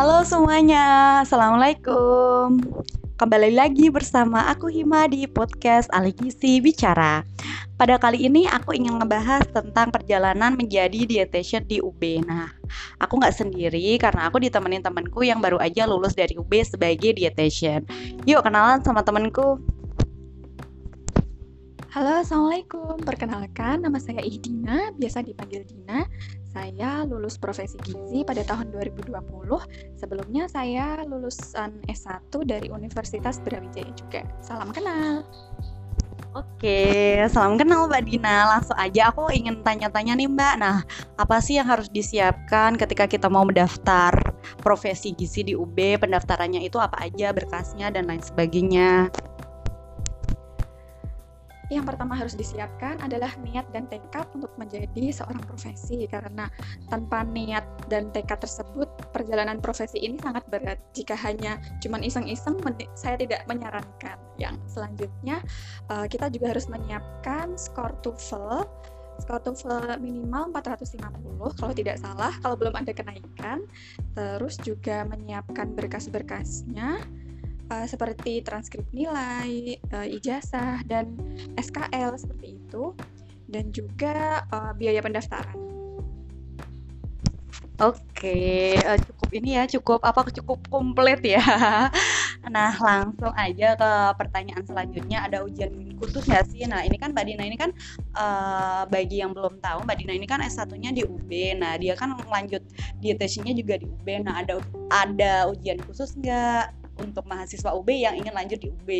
Halo semuanya, Assalamualaikum. Kembali lagi bersama aku Hima di podcast Alikisi Bicara. Pada kali ini aku ingin ngebahas tentang perjalanan menjadi dietitian di UB Nah, aku nggak sendiri karena aku ditemenin temanku yang baru aja lulus dari UB sebagai dietitian. Yuk kenalan sama temanku Halo, Assalamualaikum. Perkenalkan, nama saya Ihdina, biasa dipanggil Dina. Saya lulus profesi gizi pada tahun 2020. Sebelumnya saya lulusan S1 dari Universitas Brawijaya juga. Salam kenal. Oke, salam kenal Mbak Dina. Langsung aja aku ingin tanya-tanya nih Mbak. Nah, apa sih yang harus disiapkan ketika kita mau mendaftar profesi gizi di UB? Pendaftarannya itu apa aja, berkasnya dan lain sebagainya? Yang pertama harus disiapkan adalah niat dan tekad untuk menjadi seorang profesi. Karena tanpa niat dan tekad tersebut perjalanan profesi ini sangat berat. Jika hanya cuman iseng-iseng saya tidak menyarankan. Yang selanjutnya uh, kita juga harus menyiapkan skor TOEFL. Skor TOEFL minimal 450 kalau tidak salah kalau belum ada kenaikan. Terus juga menyiapkan berkas-berkasnya uh, seperti transkrip nilai, uh, ijazah, dan SKL seperti itu, dan juga uh, biaya pendaftaran. Oke, uh, cukup ini ya, cukup apa cukup komplit ya. Nah, langsung aja ke pertanyaan selanjutnya. Ada ujian khusus nggak sih? Nah, ini kan Mbak Dina ini kan uh, bagi yang belum tahu, Mbak Dina ini kan S1-nya di UB. Nah, dia kan lanjut dietesinya juga di UB. Nah, ada ada ujian khusus nggak? Untuk mahasiswa UB yang ingin lanjut di UB.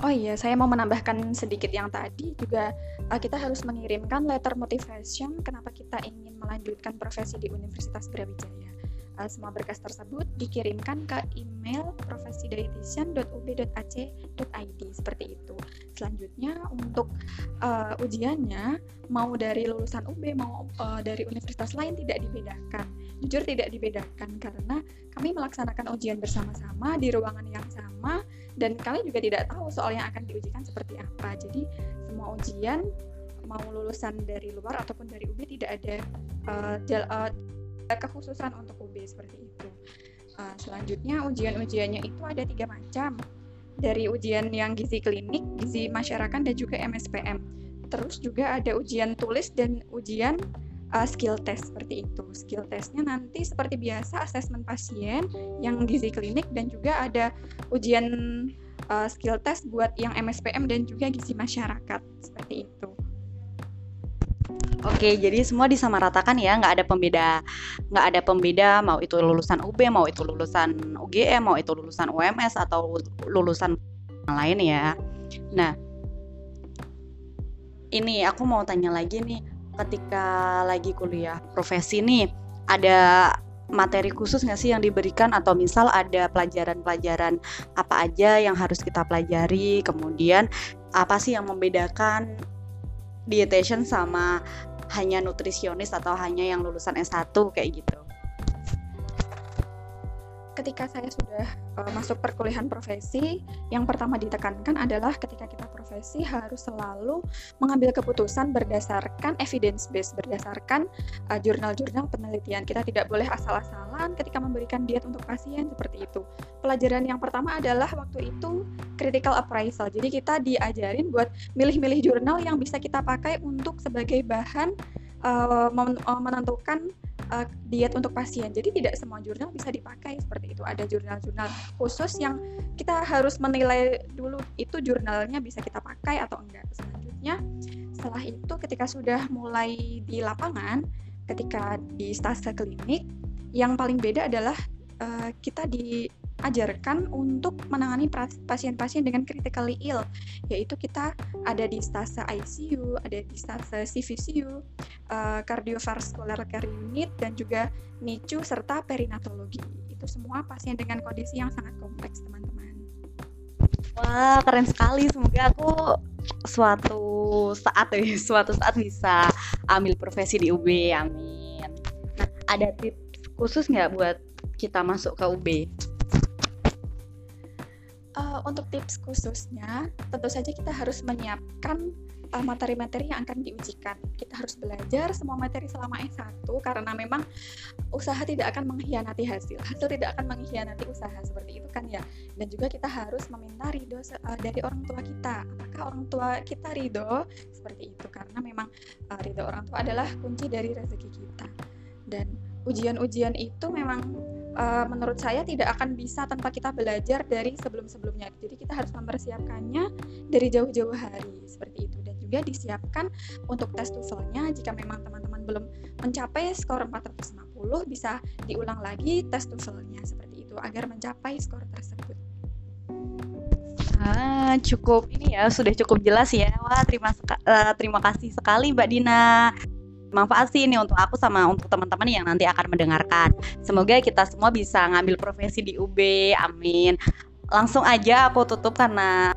Oh iya, saya mau menambahkan sedikit yang tadi juga uh, kita harus mengirimkan letter motivation kenapa kita ingin melanjutkan profesi di Universitas Brawijaya. Uh, semua berkas tersebut dikirimkan ke email profesidietitian.ub.ac.id seperti itu. Selanjutnya untuk uh, ujiannya mau dari lulusan UB mau uh, dari universitas lain tidak dibedakan. Jujur tidak dibedakan karena kami melaksanakan ujian bersama-sama di ruangan yang sama dan kami juga tidak tahu soal yang akan diujikan seperti apa. Jadi semua ujian mau lulusan dari luar ataupun dari UB tidak ada uh, kekhususan untuk UB seperti itu. Uh, selanjutnya ujian-ujiannya itu ada tiga macam dari ujian yang gizi klinik, gizi masyarakat dan juga MSPM. Terus juga ada ujian tulis dan ujian uh, skill test seperti itu. Skill testnya nanti seperti biasa asesmen pasien yang gizi klinik dan juga ada ujian uh, skill test buat yang MSPM dan juga gizi masyarakat seperti itu. Oke, jadi semua disamaratakan ya, nggak ada pembeda, nggak ada pembeda mau itu lulusan UB, mau itu lulusan UGM, mau itu lulusan UMS atau lulusan lain ya. Nah, ini aku mau tanya lagi nih, ketika lagi kuliah profesi nih ada materi khusus nggak sih yang diberikan? Atau misal ada pelajaran-pelajaran apa aja yang harus kita pelajari? Kemudian apa sih yang membedakan dietitian sama hanya nutrisionis atau hanya yang lulusan S1 kayak gitu ketika saya sudah uh, masuk perkuliahan profesi, yang pertama ditekankan adalah ketika kita profesi harus selalu mengambil keputusan berdasarkan evidence base, berdasarkan uh, jurnal-jurnal penelitian. Kita tidak boleh asal-asalan ketika memberikan diet untuk pasien seperti itu. Pelajaran yang pertama adalah waktu itu critical appraisal. Jadi kita diajarin buat milih-milih jurnal yang bisa kita pakai untuk sebagai bahan uh, menentukan uh, diet untuk pasien. Jadi tidak semua jurnal bisa dipakai seperti itu. Ada jurnal-jurnal khusus yang kita harus menilai dulu itu jurnalnya bisa kita pakai atau enggak. Selanjutnya setelah itu ketika sudah mulai di lapangan, ketika di stase klinik, yang paling beda adalah uh, kita di ajarkan untuk menangani pasien-pasien dengan critically ill, yaitu kita ada di stase ICU, ada di stase CVCU, uh, eh, cardiovascular care unit, dan juga NICU serta perinatologi. Itu semua pasien dengan kondisi yang sangat kompleks, teman-teman. Wah, keren sekali. Semoga aku suatu saat ya, suatu saat bisa ambil profesi di UB. Amin. Nah, ada tips khusus nggak buat kita masuk ke UB? Uh, untuk tips khususnya, tentu saja kita harus menyiapkan uh, materi-materi yang akan diujikan. Kita harus belajar semua materi selama S1 karena memang usaha tidak akan mengkhianati hasil. Hasil tidak akan mengkhianati usaha seperti itu kan ya. Dan juga kita harus meminta ridho uh, dari orang tua kita. Apakah orang tua kita ridho seperti itu karena memang ridho orang tua adalah kunci dari rezeki kita. Dan ujian-ujian itu memang uh, menurut saya tidak akan bisa tanpa kita belajar dari sebelum-sebelumnya. Jadi kita harus mempersiapkannya dari jauh-jauh hari seperti itu dan juga disiapkan untuk tes TOEFL-nya jika memang teman-teman belum mencapai skor 450 bisa diulang lagi tes TOEFL-nya seperti itu agar mencapai skor tersebut. Ah, cukup ini ya sudah cukup jelas ya. Wah, terima uh, terima kasih sekali Mbak Dina manfaat sih ini untuk aku sama untuk teman-teman yang nanti akan mendengarkan. Semoga kita semua bisa ngambil profesi di UB. Amin. Langsung aja aku tutup karena